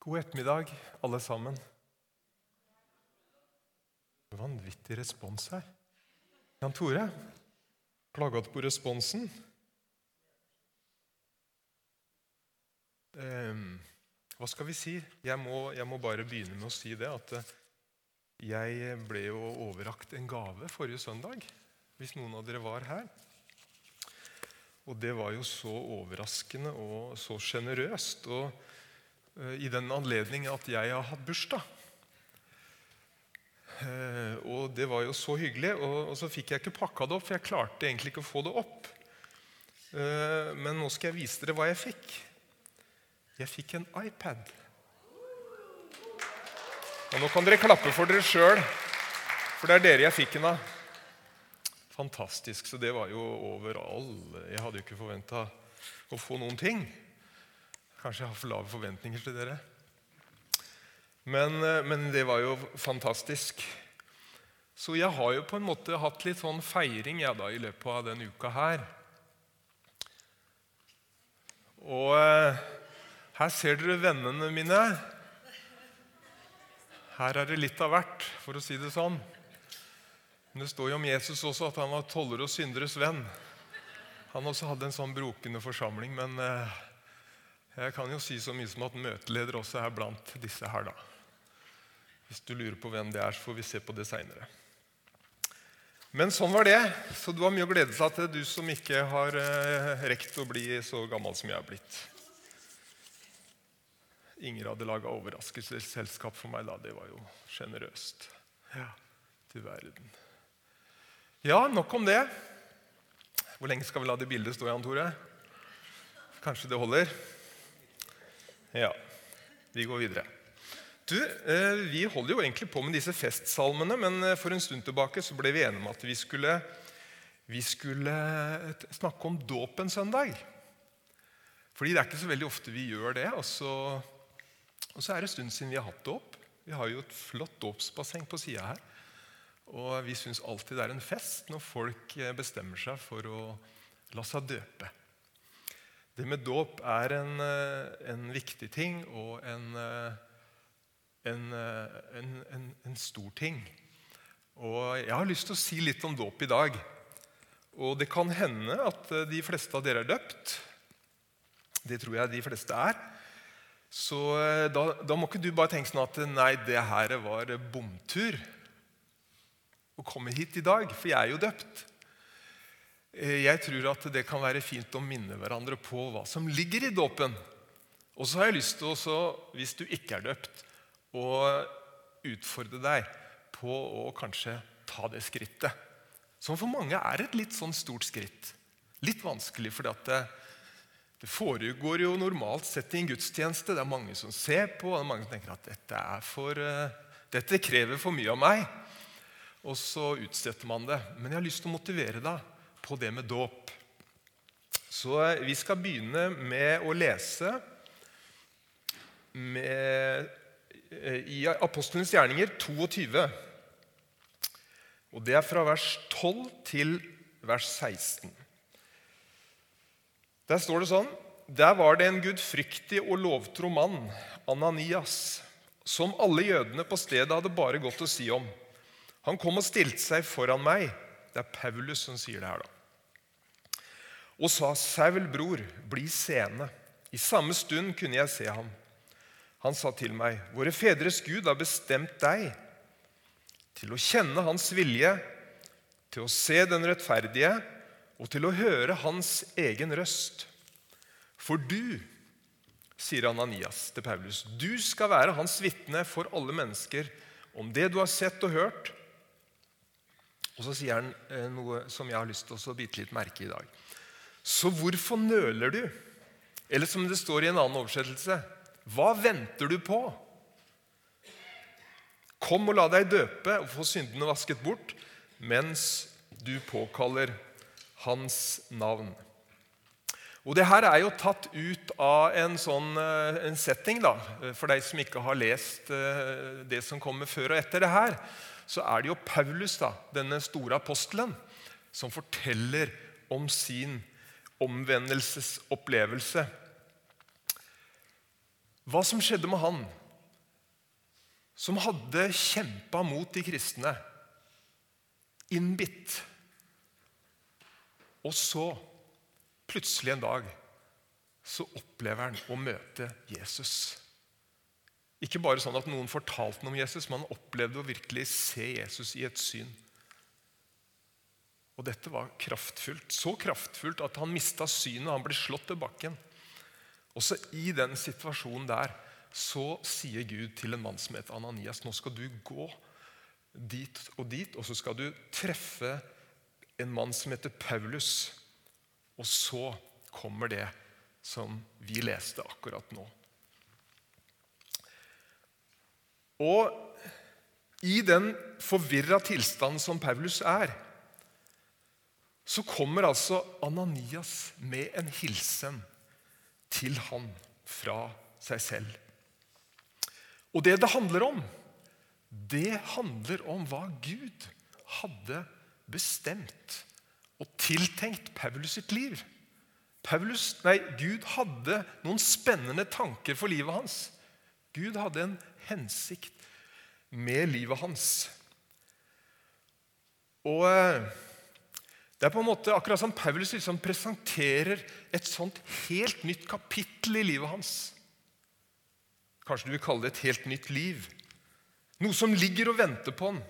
God ettermiddag, alle sammen. Vanvittig respons her. Jan Tore, klaga du på responsen? Um, hva skal vi si? Jeg må, jeg må, bare begynne med å si det at eh, jeg ble jo overrakt en gave forrige søndag. Hvis noen av dere var her. Og det var jo så overraskende og så sjenerøst. Og i den anledning at jeg har hatt bursdag. Uh, og det var jo så hyggelig. Og, så fikk jeg ikke pakka det opp, for jeg klarte egentlig ikke å få det opp. Uh, men nå skal jeg vise dere hva jeg fikk. Jeg fikk en iPad. Og nå kan dere klappe for dere sjøl, for det er dere jeg fikk den av fantastisk. Så det var jo over all Jeg hadde jo ikke forventa å få noen ting. Kanskje jeg har for lave forventninger til dere. Men, eh, men, det var jo fantastisk. Så jeg har jo på en måte hatt litt sånn feiring ja, da, i løpet av denne uka her. Og eh, her ser dere vennene mine. Her er det litt av hvert, for å si det sånn. Men det står jo om Jesus også at han var toller og synderes venn. Han også hadde en sånn brokende forsamling, men eh, jeg kan jo si så mye som at møteleder også er blant disse her, da. Hvis du lurer på hvem det er, så får vi se på det seinere. Men sånn var det. Så du har mye å glede seg til, du som ikke har eh, rekt å bli så gammel som jeg er blitt. Inger hadde laga overraskelsesselskap for meg da. Det var jo sjenerøst. Ja, til verden. Ja, nok om det. Hvor lenge skal vi la det bildet stå, Jan Tore? Kanskje det holder? Ja. Vi går videre. Du, eh, Vi holder jo egentlig på med disse festsalmene, men eh, for en stund tilbake så ble vi enige om at vi skulle, vi skulle snakke om dåp en søndag. Fordi det er ikke så veldig ofte vi gjør det. Og så, og så er det en stund siden vi har hatt dåp. Vi har jo et flott dåpsbasseng på sida her. Og vi syns alltid det er en fest når folk eh, bestemmer seg for å la seg døpe. Det med dåp er en, eh, en, viktig ting og en, eh, en, en, stor ting. Og Jeg har lyst til å si litt om dåp i dag. Og Det kan hende at de fleste av dere er døpt. Det tror jeg de fleste er. Så da, da må ikke du bare tenke sånn at nei, det her var bomtur å komme hit i dag, for jeg er jo døpt. Eh, jeg tror at det kan være fint å minne hverandre på hva som ligger i dåpen. Og så har jeg lyst til også, hvis du ikke er døpt, å utfordre deg på å kanskje ta det skrittet. Som for mange er et litt sånn stort skritt. Litt vanskelig, for det, det, foregår jo normalt sett i en gudstjeneste. Det er mange som ser på, og det er mange som tenker at dette, for, uh, dette krever for mye av meg og så utsetter man det. Men jeg har lyst til å motivere deg på det med dåp. Så eh, vi skal begynne med å lese med, eh, i Apostelens gjerninger 22. Og Det er fra vers 12 til vers 16. Der står det sånn Der var det en gudfryktig og lovtro mann, Ananias, som alle jødene på stedet hadde bare godt å si om. Han kom og stilte seg foran meg. Det er Paulus som sier det her, da. Og sa, 'Saul, bror, bli seende.' I samme stund kunne jeg se ham. Han sa til meg, 'Våre fedres Gud har bestemt deg til å kjenne Hans vilje, til å se den rettferdige og til å høre Hans egen røst.' For du, sier Ananias til Paulus, du skal være hans vitne for alle mennesker om det du har sett og hørt, og så sier han eh, noe som jeg har lyst til å bite litt merke i dag. Så hvorfor nøler du? Eller som det står i en annen oversettelse Hva venter du på? Kom og la deg døpe og få syndene vasket bort mens du påkaller hans navn. Og det her er jo tatt ut av en sånn eh, en setting, da, for deg som ikke har lest eh, det som kommer før og etter det her så er det jo Paulus, da, denne store apostelen, som forteller om sin omvendelsesopplevelse. hva som skjedde med han som hadde kjempa mot de kristne, innbitt. Og så, plutselig en dag, så opplever han å møte Jesus. Ikke bare sånn at noen fortalte noe om Jesus, men han opplevde å virkelig se Jesus i et syn. Og dette var kraftfullt. Så kraftfullt at han mista synet. Han ble slått til bakken. Også i den situasjonen der så sier Gud til en mann som heter Ananias nå skal du gå dit og dit, og så skal du treffe en mann som heter Paulus. Og så kommer det som vi leste akkurat nå. Og i den forvirra tilstanden som Paulus er, så kommer altså Ananias med en hilsen til han fra seg selv. Og det det handler om, det handler om hva Gud hadde bestemt og tiltenkt Paulus sitt liv. Paulus, nei, Gud hadde noen spennende tanker for livet hans. Gud hadde en hensikt med livet hans. Og eh, Det er på en måte akkurat som Paulus liksom presenterer et sånt helt nytt kapittel i livet hans. Kanskje du vil kalle det et helt nytt liv. Noe som ligger og venter på han.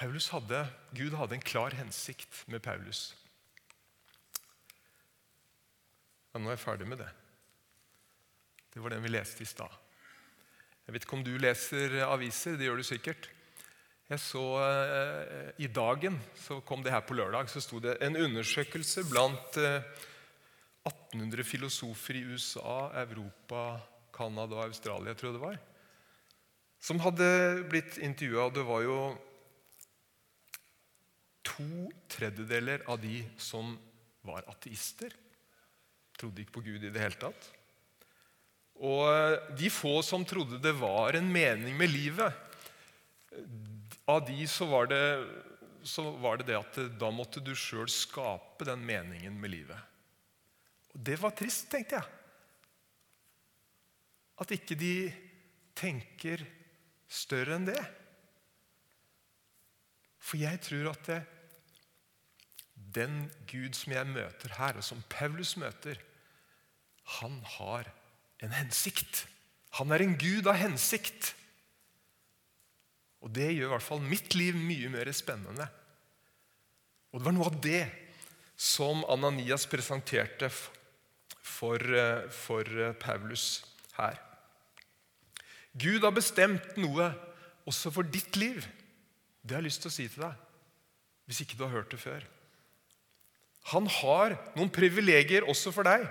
Paulus hadde, Gud hadde en klar hensikt med Paulus. Ja, nå er jeg ferdig med det. Det var den vi leste i stad. Jeg vet ikke om du leser aviser. Det gjør du sikkert. Jeg så eh, I Dagen så kom det her på lørdag, så sto det en undersøkelse blant eh, 1800 filosofer i USA, Europa, Canada og Australia, tror jeg det var, som hadde blitt intervjua. Det var jo to tredjedeler av de som var ateister. Trodde ikke på Gud i det hele tatt. Og de få som trodde det var en mening med livet, av de så var det så var det det at da måtte du sjøl skape den meningen med livet. Og Det var trist, tenkte jeg. At ikke de tenker større enn det. For jeg tror at det, den Gud som jeg møter her, og som Paulus møter, han har en hensikt. Han er en Gud av hensikt. Og det gjør i hvert fall mitt liv mye mer spennende. Og det var noe av det som Ananias presenterte for, eh, for eh, Paulus her. Gud har bestemt noe også for ditt liv. Det har jeg lyst til å si til deg, hvis ikke du har hørt det før. Han har noen privilegier også for deg.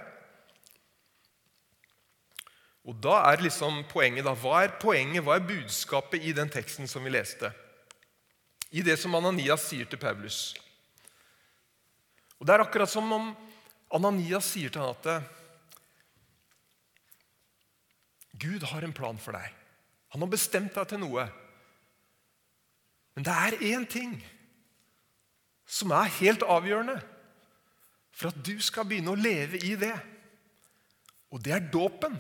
Og da er liksom poenget da, Hva er poenget, hva er budskapet i den teksten som vi leste? I det som Ananias sier til Paulus. Og Det er akkurat som om Ananias sier til han at Gud har en plan for deg. Han har bestemt deg til noe. Men det er én ting som er helt avgjørende for at du skal begynne å leve i det. Og det er dåpen.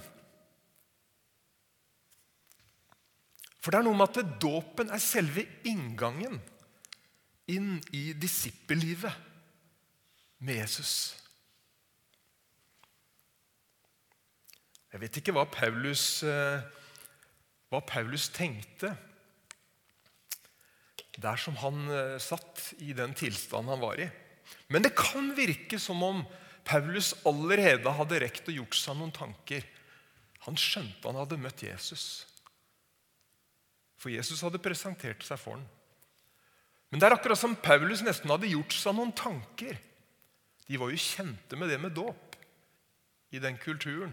For det er noe med at dåpen er selve inngangen inn i disippellivet med Jesus. Jeg vet ikke hva Paulus, eh, hva Paulus tenkte der som han eh, satt i den tilstanden han var i. Men det kan virke som om Paulus allerede hadde rekt å gjort seg noen tanker. Han skjønte han hadde møtt Jesus. For Jesus hadde presentert seg for ham. Men det er akkurat som Paulus nesten hadde gjort seg noen tanker. De var jo kjente med det med dåp i den kulturen.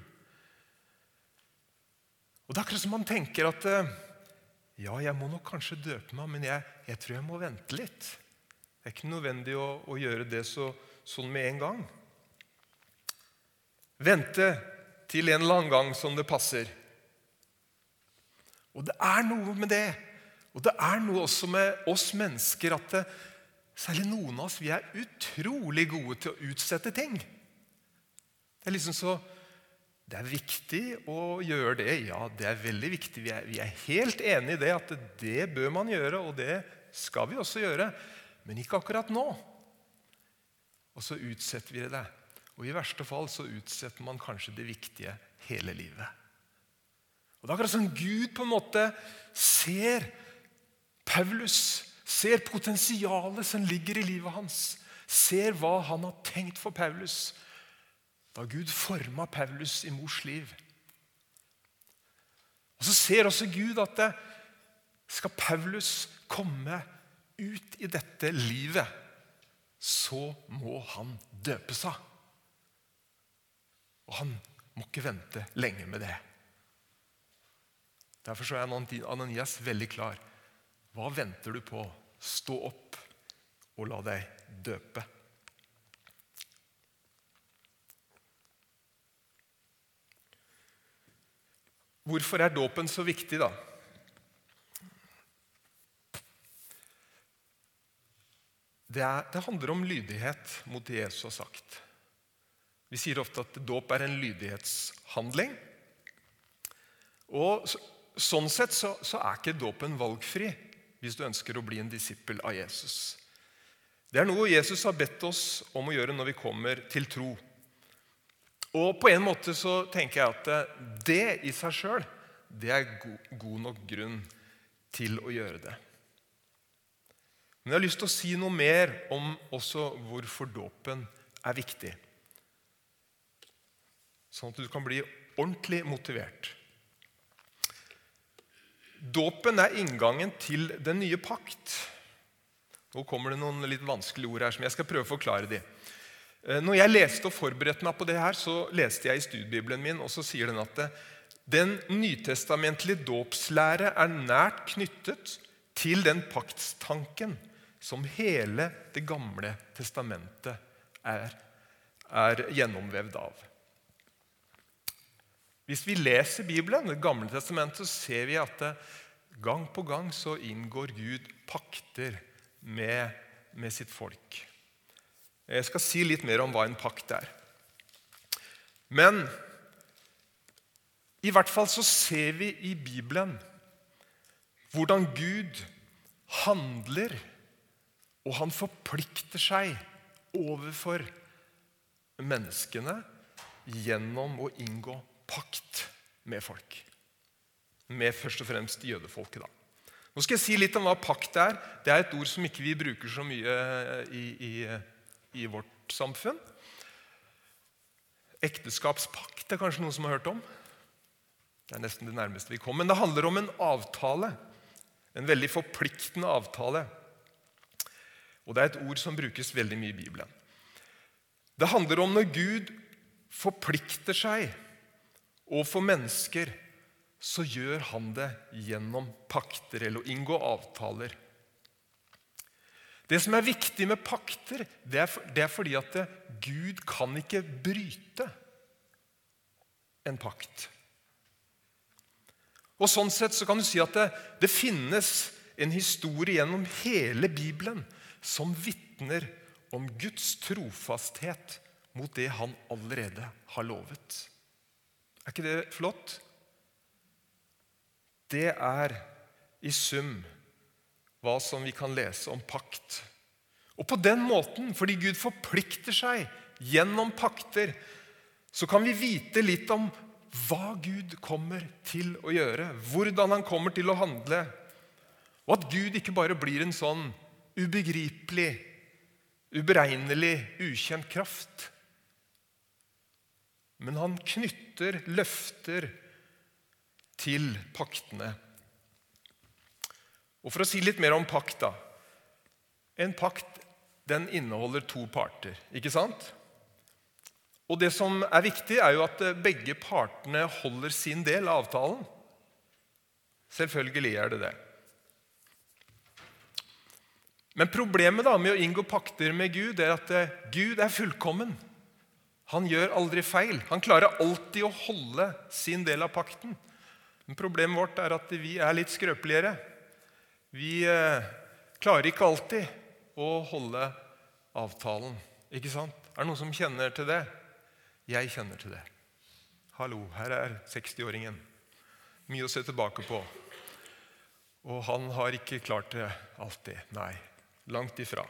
Og Det er akkurat som man tenker at eh, ja, jeg må nok kanskje døpe meg, men jeg, jeg tror jeg må vente litt. Det er ikke nødvendig å, å gjøre det så, sånn med en gang. Vente til en eller annen gang som det passer. Og det er noe med det. Og det er noe også med oss mennesker at det, særlig noen av oss vi er utrolig gode til å utsette ting. Det er liksom så det er viktig å gjøre det. Ja, det er veldig viktig. Vi er, vi er helt enig i det at det bør man gjøre, og det skal vi også gjøre. Men ikke akkurat nå. Og så utsetter vi det. Og i verste fall så utsetter man kanskje det viktige hele livet. Og Det er akkurat som Gud på en måte ser Paulus, ser potensialet som ligger i livet hans, ser hva han har tenkt for Paulus da Gud forma Paulus i mors liv. Og Så ser også Gud at det skal Paulus komme ut i dette livet, så må han døpe seg. Og han må ikke vente lenge med det. Derfor er Ananias veldig klar. Hva venter du på? Stå opp og la deg døpe. Hvorfor er dåpen så viktig, da? Det, er, det, handler om lydighet mot det Jesus har sagt. Vi sier ofte at dåp er en lydighetshandling. Og så, Sånn sett så, så er ikke dåpen valgfri hvis du ønsker å bli en disippel av Jesus. Det er noe Jesus har bedt oss om å gjøre når vi kommer til tro. Og på en måte så tenker jeg at det i seg sjøl det er god, god nok grunn til å gjøre det. Men jeg har lyst til å si noe mer om også hvorfor dåpen er viktig. Sånn at du kan bli ordentlig motivert. Dåpen er inngangen til den nye pakt. Nå kommer det noen litt vanskelige ord her som jeg skal prøve å forklare. de. Eh, når jeg leste og forberedte meg på det her, så leste jeg i studiebibelen min, og så sier den at den nytestamentlige dåpslære er nært knyttet til den paktstanken som hele Det gamle testamentet er, er gjennomvevd av. Hvis vi leser Bibelen, Det gamle testamentet, så ser vi at gang på gang så inngår Gud pakter med, med sitt folk. Jeg skal si litt mer om hva en pakt er. Men i hvert fall så ser vi i Bibelen hvordan Gud handler, og han forplikter seg overfor menneskene gjennom å inngå pakt med folk. Med først og fremst jødefolket. da. Nå skal jeg si litt om hva pakt er. Det er et ord som ikke vi bruker så mye i, i i vårt samfunn. Ekteskapspakt er kanskje noen som har hørt om. Det er nesten det nærmeste vi kommer. Men det handler om en avtale. En veldig forpliktende avtale. Og det er et ord som brukes veldig mye i Bibelen. Det handler om når Gud forplikter seg overfor mennesker, så gjør han det gjennom pakter eller å inngå avtaler. Det som er viktig med pakter, det er, det er fordi at det, Gud kan ikke bryte en pakt. Og Sånn sett så kan du si at det, det finnes en historie gjennom hele Bibelen som vitner om Guds trofasthet mot det han allerede har lovet. Er ikke det flott? Det er i sum hva som vi kan lese om pakt. Og på den måten, fordi Gud forplikter seg gjennom pakter, så kan vi vite litt om hva Gud kommer til å gjøre, hvordan han kommer til å handle. Og at Gud ikke bare blir en sånn ubegripelig, uberegnelig, ukjent kraft. Men han knytter løfter til paktene og For å si litt mer om pakt da. En pakt den inneholder to parter, ikke sant? Og Det som er viktig, er jo at eh, begge partene holder sin del av avtalen. Selvfølgelig er det det. Men problemet da med å inngå pakter med Gud er at eh, Gud er fullkommen. Han gjør aldri feil. Han klarer alltid å holde sin del av pakten. Men Problemet vårt er at vi er litt skrøpeligere. Vi eh, klarer ikke alltid å holde avtalen. Ikke sant? Er det noen som kjenner til det? Jeg kjenner til det. Hallo, her er 60-åringen. Mye å se tilbake på. Og han har ikke klart det alltid. Nei, langt ifra.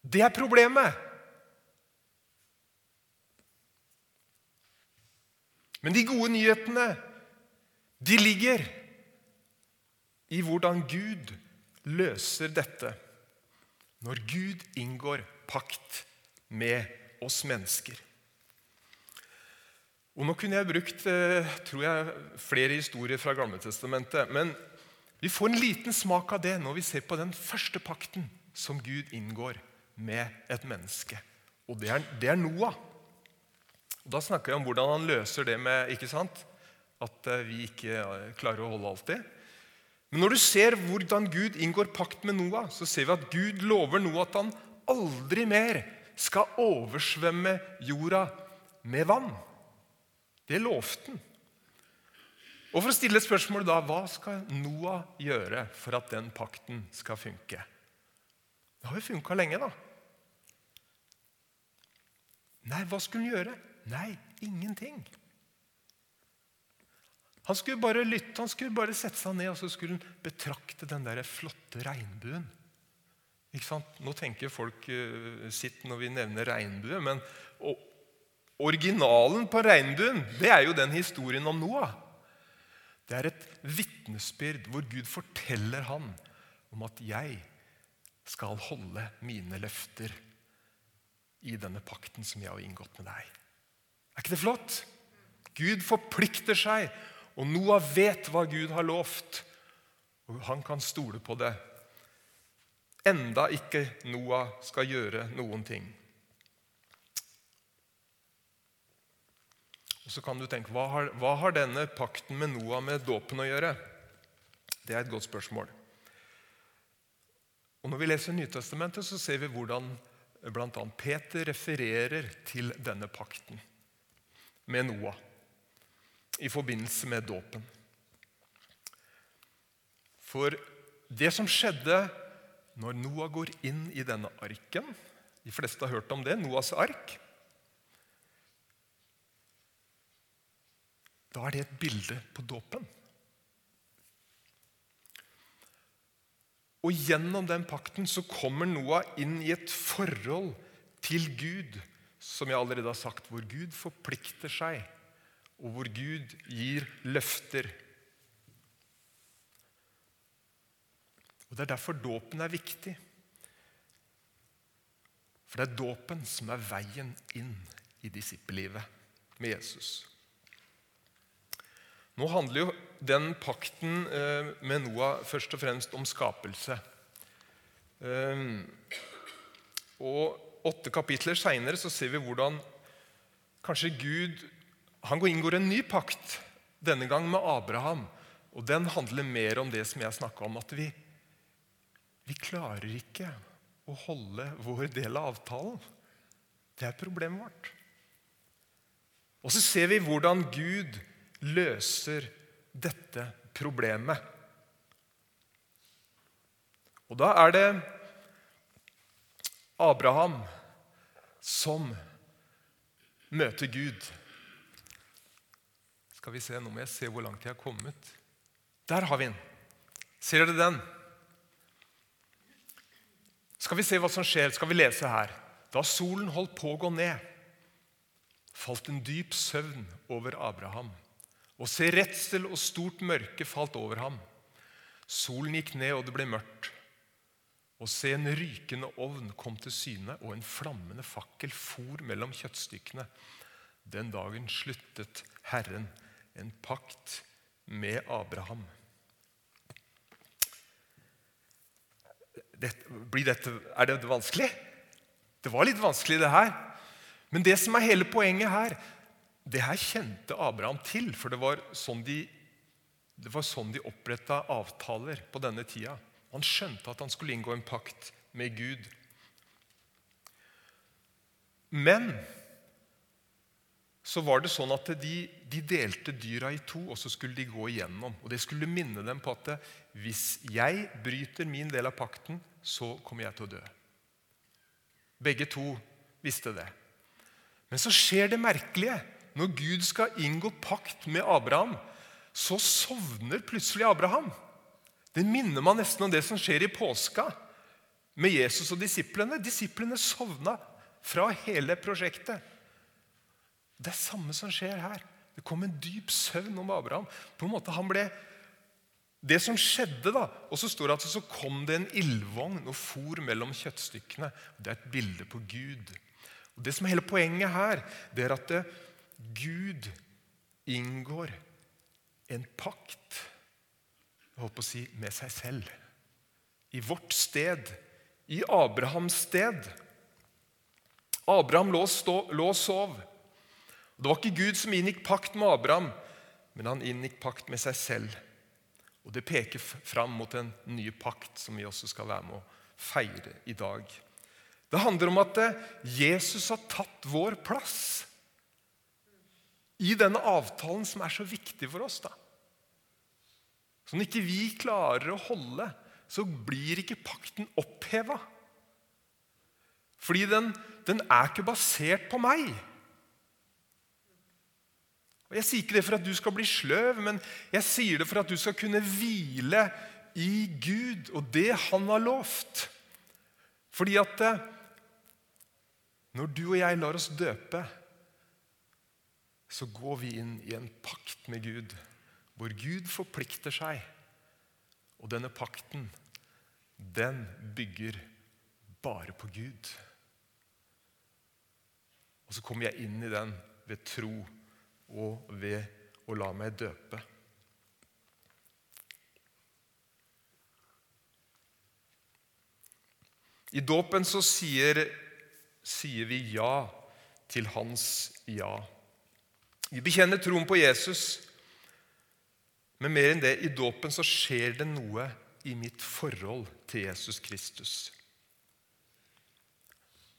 Det er problemet. Men de gode nyhetene, de ligger i hvordan Gud løser dette når Gud inngår pakt med oss mennesker. Og Nå kunne jeg brukt eh, tror jeg, flere historier fra Gamletestamentet. Men vi får en liten smak av det når vi ser på den første pakten som Gud inngår med et menneske. Og det er, det er Noah. Og da snakker jeg om hvordan han løser det med ikke sant? at eh, vi ikke eh, klarer å holde alltid. Men når du ser hvordan Gud inngår pakt med Noah, så ser vi at Gud lover Noah at han aldri mer skal oversvømme jorda med vann. Det lovte han. Og For å stille et spørsmål da, hva skal Noah gjøre for at den pakten skal funke? Det har jo funka lenge, da. Nei, hva skulle han gjøre? Nei, ingenting. Han skulle bare lytte, han skulle bare sette seg ned og så skulle han betrakte den der flotte regnbuen. Ikke sant? Nå tenker folk uh, sitt når vi nevner regnbue, men Originalen på regnbuen det er jo den historien om Noah. Det er et vitnesbyrd hvor Gud forteller han om at 'jeg skal holde mine løfter i denne pakten som jeg har inngått med deg'. Er ikke det flott? Gud forplikter seg, og Noah vet hva Gud har lovt. Og han kan stole på det. Enda ikke Noah skal gjøre noen ting. Og Så kan du tenke hva har, hva har denne pakten med Noah med dåpen å gjøre? Det er et godt spørsmål. Og Når vi leser Nytestamentet, så ser vi hvordan bl.a. Peter refererer til denne pakten med Noah i forbindelse med dåpen. For det som skjedde når Noah går inn i denne arken De fleste har hørt om det, Noahs ark. Da er det et bilde på dåpen. Og gjennom den pakten så kommer Noah inn i et forhold til Gud, som jeg allerede har sagt, hvor Gud forplikter seg, og hvor Gud gir løfter. Og Det er derfor dåpen er viktig. For det er dåpen som er veien inn i disippellivet med Jesus. Nå handler jo den pakten eh, med Noah først og fremst om skapelse. Eh, og åtte kapitler seinere ser vi hvordan kanskje Gud han inngår en ny pakt, denne gang med Abraham. Og Den handler mer om det som jeg snakka om, at vi, vi klarer ikke å holde vår del av avtalen. Det er problemet vårt. Og så ser vi hvordan Gud løser dette problemet. Og da er det Abraham som møter Gud. Skal vi se, Nå må jeg se hvor langt jeg har kommet. Der har vi den. Ser dere den? Skal vi se hva som skjer? Skal vi lese her? Da solen holdt på å gå ned, falt en dyp søvn over Abraham. Og se, redsel og stort mørke falt over ham. Solen gikk ned, og det ble mørkt. Og se, en rykende ovn kom til syne, og en flammende fakkel for mellom kjøttstykkene. Den dagen sluttet Herren en pakt med Abraham. Dette, dette, er det vanskelig? Det var litt vanskelig, det her. Men det som er hele poenget her, det her kjente Abraham til, for det var sånn de, det var sånn de oppretta avtaler på denne tida. Han skjønte at han skulle inngå en pakt med Gud. Men så var det sånn at de, de, delte dyra i to, og så skulle de gå igjennom. Og Det skulle minne dem på at hvis jeg bryter min del av pakten, så kommer jeg til å dø. Begge to visste det. Men så skjer det merkelige. Når Gud skal inngå pakt med Abraham, så sovner plutselig Abraham. Det minner meg nesten om det som skjer i påska med Jesus og disiplene. Disiplene sovna fra hele prosjektet. Det er samme som skjer her. Det kom en dyp søvn om Abraham. På en måte han ble Det som skjedde, da Og så står det at så kom det en ildvogn og for mellom kjøttstykkene. Det er et bilde på Gud. Og Det som er hele poenget her, det er at det, Gud inngår en pakt jeg håper å si, med seg selv. I vårt sted. I Abrahams sted. Abraham lå, stå, lå og sov. Det var ikke Gud som inngikk pakt med Abraham, men han inngikk pakt med seg selv. Og Det peker fram mot en ny pakt som vi også skal være med å feire i dag. Det handler om at eh, Jesus har tatt vår plass i denne avtalen som er så viktig for oss. da. Så når ikke vi klarer å holde, så blir ikke pakten oppheva. Fordi den, den er ikke basert på meg. Og Jeg sier ikke det for at du skal bli sløv, men jeg sier det for at du skal kunne hvile i Gud og det Han har lovt. Fordi at eh, når du og jeg lar oss døpe, så går vi inn i en pakt med Gud, hvor Gud forplikter seg. Og denne pakten, den bygger bare på Gud. Og så kommer jeg inn i den ved tro og ved å la meg døpe. I dåpen så sier, sier, vi ja til hans ja. Vi bekjenner troen på Jesus, men mer enn det, i dåpen så skjer det noe i mitt forhold til Jesus Kristus.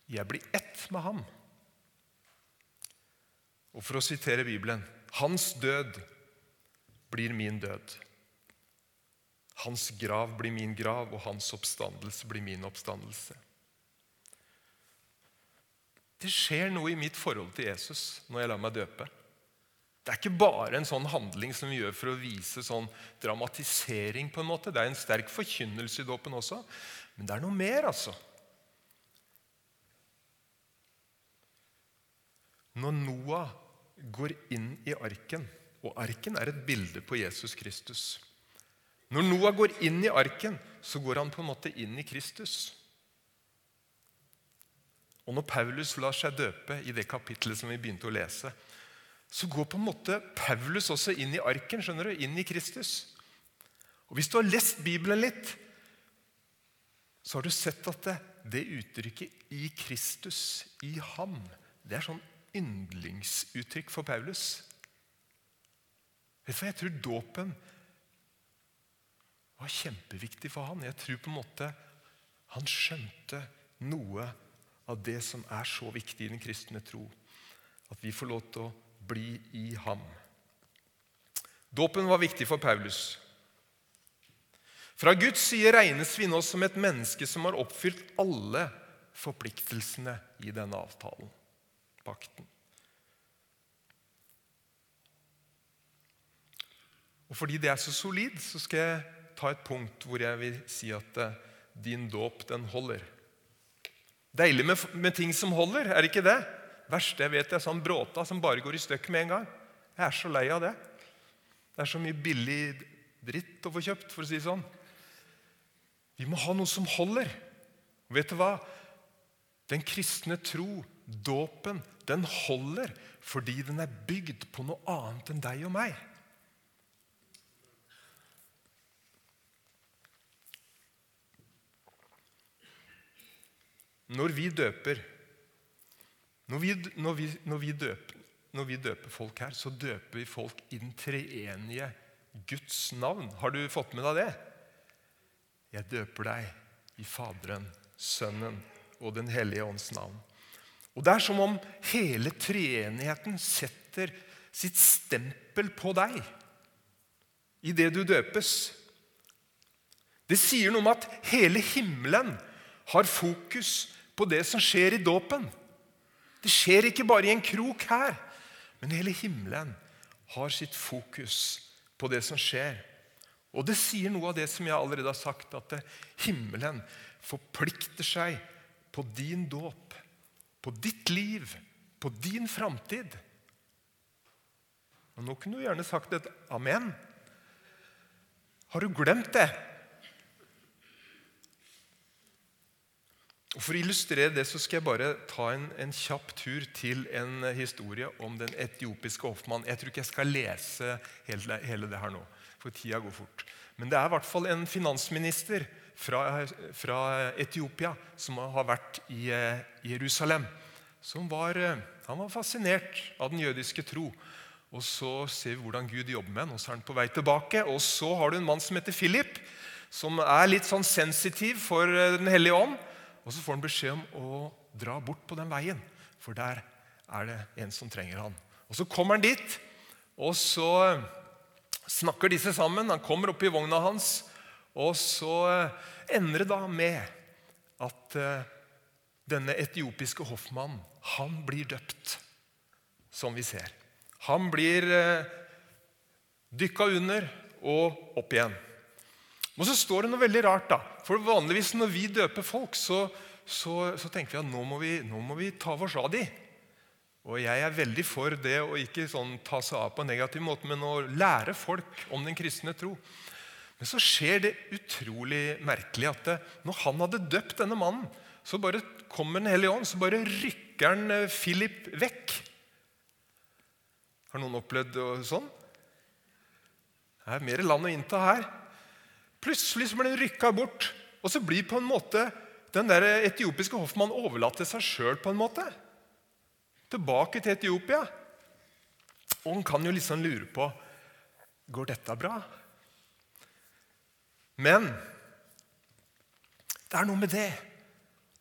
Jeg blir ett med ham. Og for å sitere Bibelen Hans død blir min død. Hans grav blir min grav, og hans oppstandelse blir min oppstandelse. Det skjer noe i mitt forhold til Jesus når jeg lar meg døpe. Det er ikke bare en sånn handling som vi gjør for å vise sånn dramatisering. på en måte. Det er en sterk forkynnelse i dåpen også, men det er noe mer. altså. Når Noah går inn i arken. Og arken er et bilde på Jesus Kristus. Når Noah går inn i arken, så går han på en måte inn i Kristus. Og når Paulus lar seg døpe i det kapitlet som vi begynte å lese, så går på en måte Paulus også inn i arken, skjønner du, inn i Kristus. Og Hvis du har lest Bibelen litt, så har du sett at det, det uttrykket 'i Kristus', 'i ham', det er sånn yndlingsuttrykk for Paulus. Vet du hva, Jeg tror dåpen var kjempeviktig for han. Jeg tror på en måte han skjønte noe av det som er så viktig i den kristne tro. At vi får lov til å bli i ham. Dåpen var viktig for Paulus. Fra Guds side regnes vi nå som et menneske som har oppfylt alle forpliktelsene i denne avtalen pakten. Og Fordi det er så solid, så skal jeg ta et punkt hvor jeg vil si at uh, din dåp, den holder. Deilig med, med, ting som holder, er det ikke det? Verste jeg vet, er sånn bråta som bare går i stykk med en gang. Jeg er så lei av det. Det er så mye billig dritt å få kjøpt, for å si det sånn. Vi må ha noe som holder. Og vet du hva? Den kristne tro, dåpen, den holder fordi den er bygd på noe annet enn deg og meg. Når vi døper når vi, når, vi, når, vi døper, når vi, døper, folk her, så døper vi folk i den treenige Guds navn. Har du fått med deg det? Jeg døper deg i Faderen, Sønnen og Den hellige ånds navn. Og Det er som om hele treenigheten setter sitt stempel på deg i det du døpes. Det sier noe om at hele himmelen har fokus på det som skjer i dåpen. Det skjer ikke bare i en krok her, men hele himmelen har sitt fokus på det som skjer. Og det sier noe av det som jeg allerede har sagt, at himmelen forplikter seg på din dåp, på ditt liv, på din framtid. Og Nå kunne du gjerne sagt et amen. Har du glemt det? Og For å illustrere det så skal jeg bare ta en, en, kjapp tur til en historie om den etiopiske hoffmannen. Jeg tror ikke jeg skal lese hele, hele, det her nå, for tida går fort. Men det er i hvert fall en finansminister fra, fra Etiopia som har vært i eh, Jerusalem. Som var, eh, han var fascinert av den jødiske tro. Og Så ser vi hvordan Gud jobber med ham, og så er han på vei tilbake. Og så har du en mann som heter Philip, som er litt sånn sensitiv for eh, Den hellige ånd. Og så får han beskjed om å dra bort på den veien, for der er det en som trenger han. Og Så kommer han dit, og så snakker disse sammen. Han kommer opp i vogna hans, og så ender det da med at eh, denne etiopiske hoffmannen han blir døpt, som vi ser. Han blir eh, dykka under og opp igjen. Men så står det noe veldig rart. da. For Vanligvis når vi døper folk, så, så, så tenker vi at nå må vi, nå må vi ta oss av dem. Og Jeg er veldig for det å ikke sånn ta seg av på en negativ måte, men å lære folk om den kristne tro. Men så skjer det utrolig merkelig at det, når han hadde døpt denne mannen, så bare kommer Den hellige ånd, så bare rykker han eh, Philip vekk. Har noen opplevd sånn? Det er mer land å innta her. Plutselig så blir den rykka bort, og så blir på en måte den der etiopiske hoffmannen overlatt til seg sjøl. Tilbake til Etiopia. Og han kan jo liksom lure på går dette bra. Men det er noe med det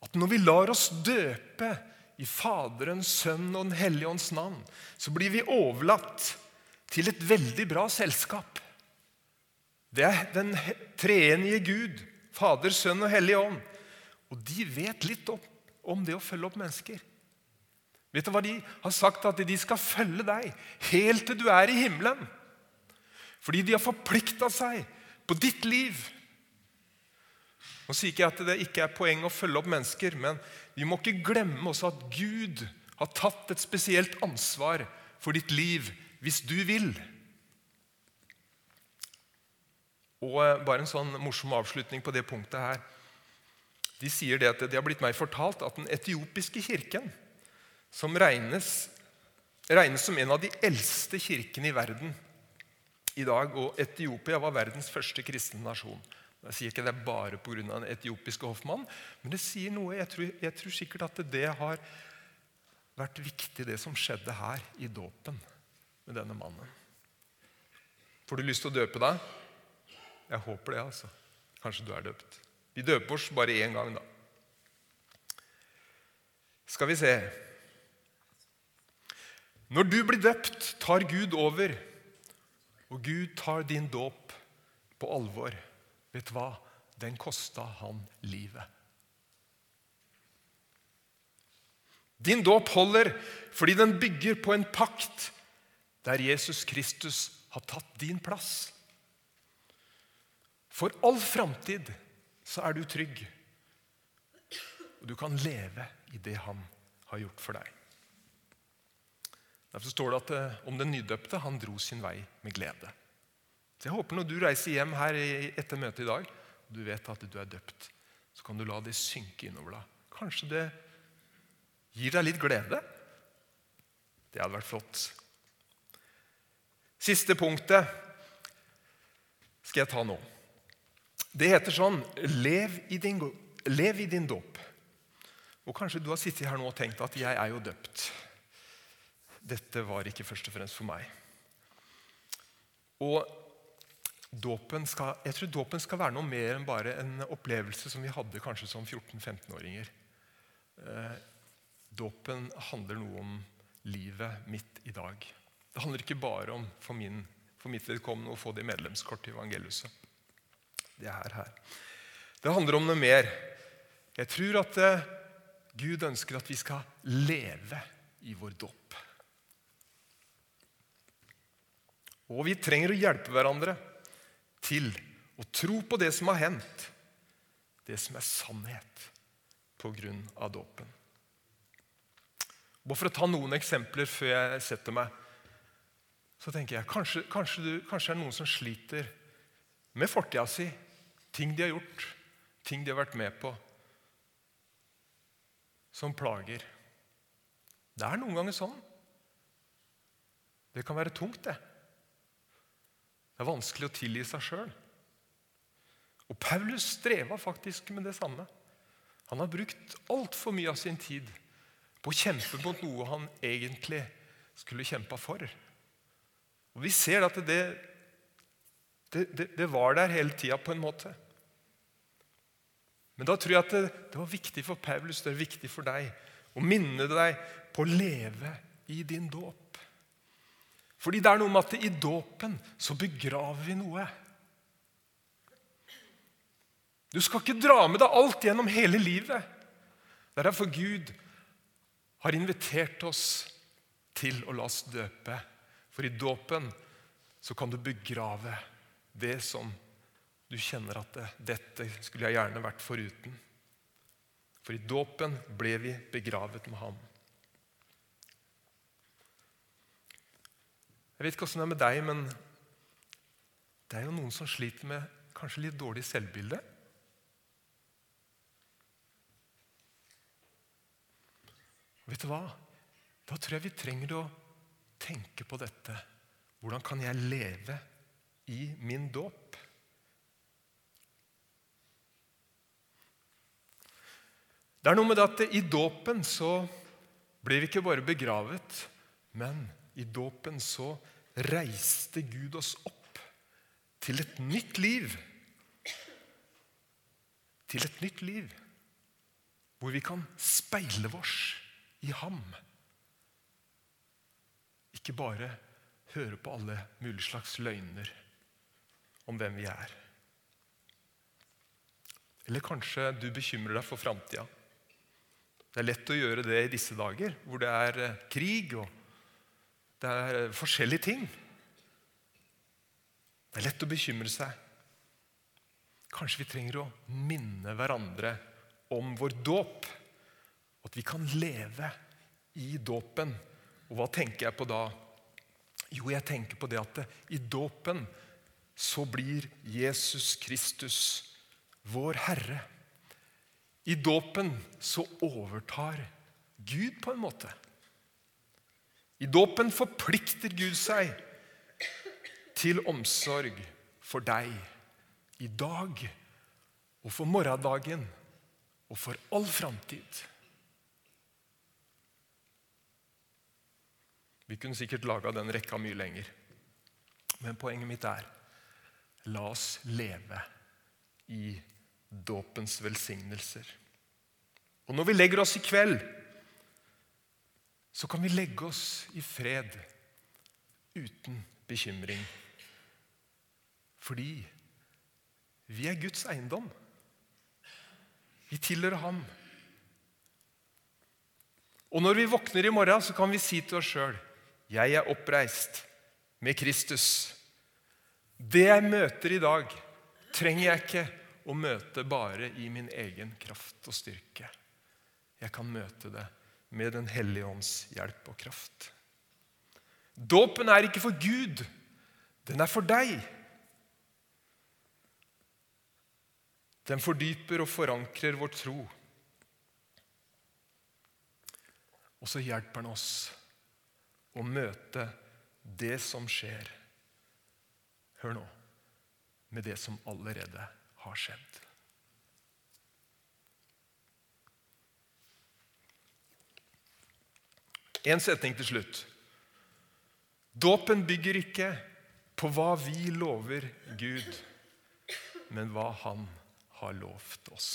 at når vi lar oss døpe i Faderens, Sønn og Den hellige ånds navn, så blir vi overlatt til et veldig bra selskap. Det er den treenige Gud, Fader, Sønn og Hellig Ånd. Og de vet litt om, om det å følge opp mennesker. Vet du hva De har sagt at de skal følge deg helt til du er i himmelen. Fordi de har forplikta seg på ditt liv. Nå sier ikke jeg at det ikke er poeng å følge opp mennesker, men vi må ikke glemme også at Gud har tatt et spesielt ansvar for ditt liv hvis du vil. Og eh, bare en sånn morsom avslutning på det punktet her. De sier det at det har blitt meg fortalt at den etiopiske kirken, som regnes, regnes som en av de eldste kirkene i verden i dag, og Etiopia var verdens første kristne nasjon. Jeg sier ikke det er bare pga. den etiopiske hoffmannen, men det sier noe. Jeg tror, jeg tror sikkert at det har vært viktig, det som skjedde her i dåpen med denne mannen. Får du lyst til å døpe deg? Jeg håper det, altså. Kanskje du er døpt. Vi døper oss bare én gang, da. Skal vi se Når du blir døpt, tar Gud over, og Gud tar din dåp på alvor. Vet du hva? Den kosta han livet. Din dåp holder fordi den bygger på en pakt der Jesus Kristus har tatt din plass. For all framtid så er du trygg. Og du kan leve i det han har gjort for deg. Derfor står det at eh, om den nydøpte han dro sin vei med glede. Så Jeg håper når du reiser hjem her etter møtet i dag, og du vet at du er døpt, så kan du la det synke innover deg. Kanskje det gir deg litt glede? Det hadde vært flott. Siste punktet skal jeg ta nå. Det heter sånn Lev i din, lev i din dåp. Og Kanskje du har sittet her nå og tenkt at 'jeg er jo døpt'. Dette var ikke først og fremst for meg. Og skal, Jeg tror dåpen skal være noe mer enn bare en opplevelse som vi hadde kanskje som 14-15-åringer. Eh, dåpen handler noe om livet mitt i dag. Det handler ikke bare om for, min, for mitt vedkommende å få det medlemskortet i evangeliet det er her. Det handler om noe mer. Jeg tror at eh, Gud ønsker at vi skal leve i vår dåp. Og vi trenger å hjelpe hverandre til å tro på det som har hendt, det som er sannhet, på grunn av dåpen. For å ta noen eksempler før jeg setter meg, så tenker jeg kanskje, kanskje, du, kanskje er det noen som sliter med fortida si, ting de har gjort, ting de har vært med på, som plager. Det er noen ganger sånn. Det kan være tungt, det. Det er vanskelig å tilgi seg sjøl. Og Paulus streva faktisk med det samme. Han har brukt altfor mye av sin tid på å kjempe mot noe han egentlig skulle kjempa for. Og Vi ser at det, det, det, det var der hele tida, på en måte. Men da tror jeg at det, det var viktig for Paulus det er viktig for deg å minne deg på å leve i din dåp. Fordi det er noe med at i dåpen så begraver vi noe. Du skal ikke dra med deg alt gjennom hele livet. Det er derfor Gud har invitert oss til å la oss døpe. For i dåpen så kan du begrave det som du kjenner at dette skulle jeg gjerne vært foruten. For i dåpen ble vi begravet med ham. Jeg vet ikke åssen det er med deg, men det er jo noen som sliter med kanskje litt dårlig selvbilde. Vet du hva? Da tror jeg vi trenger å tenke på dette. Hvordan kan jeg leve i min dåp? Det er noe med at i dåpen så blir vi ikke bare begravet, men i dåpen så reiste Gud oss opp til et nytt liv. Til et nytt liv hvor vi kan speile oss i ham. Ikke bare høre på alle mulige slags løgner om hvem vi er. Eller kanskje du bekymrer deg for framtida. Det er lett å gjøre det i disse dager, hvor det er eh, krig og det er eh, forskjellige ting. Det er lett å bekymre seg. Kanskje vi trenger å minne hverandre om vår dåp. At vi kan leve i dåpen. Og hva tenker jeg på da? Jo, jeg tenker på det at det, i dåpen så blir Jesus Kristus vår Herre. I dåpen så overtar Gud på en måte. I dåpen forplikter Gud seg til omsorg for deg i dag og for morgendagen og for all framtid. Vi kunne sikkert laga den rekka mye lenger. Men poenget mitt er la oss leve i dåpens velsignelser. Og når vi legger oss i kveld så kan vi legge oss i fred uten bekymring. Fordi vi er Guds eiendom. Vi tilhører Ham. Og når vi våkner i morgen, så kan vi si til oss sjøl jeg er oppreist med Kristus. Det jeg møter i dag, trenger jeg ikke å møte bare i min egen kraft og styrke. Jeg kan møte det med Den hellige ånds hjelp og kraft. Dåpen er ikke for Gud, den er for deg. Den fordyper og forankrer vår tro. Og så hjelper den oss å møte det som skjer. Hør nå med det som allerede har skjedd. En setning til slutt. Dåpen bygger ikke på hva vi lover Gud, men hva Han har lovt oss.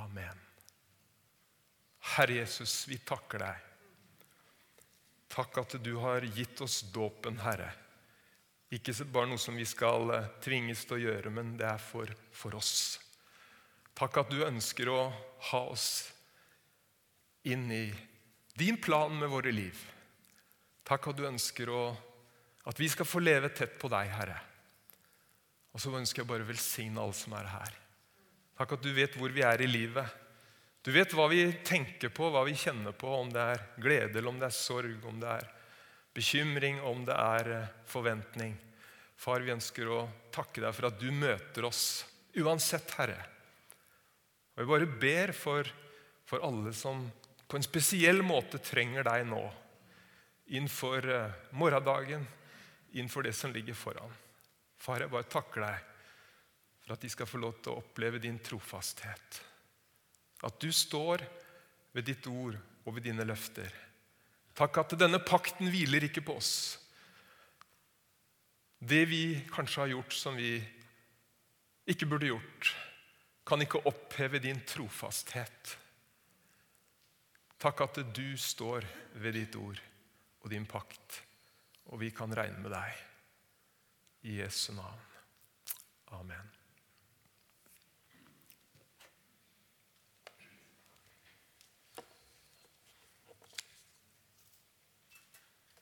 Amen. Herre Jesus, vi takker deg. Takk at du har gitt oss dåpen, Herre. Ikke bare noe som vi skal eh, tvinges til å gjøre, men det er for, for oss. Takk at du ønsker å ha oss inn i din plan med våre liv. Takk at du ønsker å, at vi skal få leve tett på deg, Herre. Og så ønsker jeg bare å velsigne alle som er her. Takk at du vet hvor vi er i livet. Du vet hva vi tenker på, hva vi kjenner på, om det er glede eller om det er sorg, om det er bekymring, om det er eh, forventning. Far, vi ønsker å takke deg for at du møter oss uansett, Herre. Og Jeg bare ber for, for alle som på en spesiell måte trenger deg nå. Innenfor eh, morgendagen, innenfor det som ligger foran. Far, jeg bare takker deg for at de skal få lov til å oppleve din trofasthet. At du står ved ditt ord og ved dine løfter. Takk at denne pakten hviler ikke på oss. Det vi kanskje har gjort som vi ikke burde gjort, kan ikke oppheve din trofasthet. Takk at du står ved ditt ord og din pakt, og vi kan regne med deg. I Jesu navn. Amen.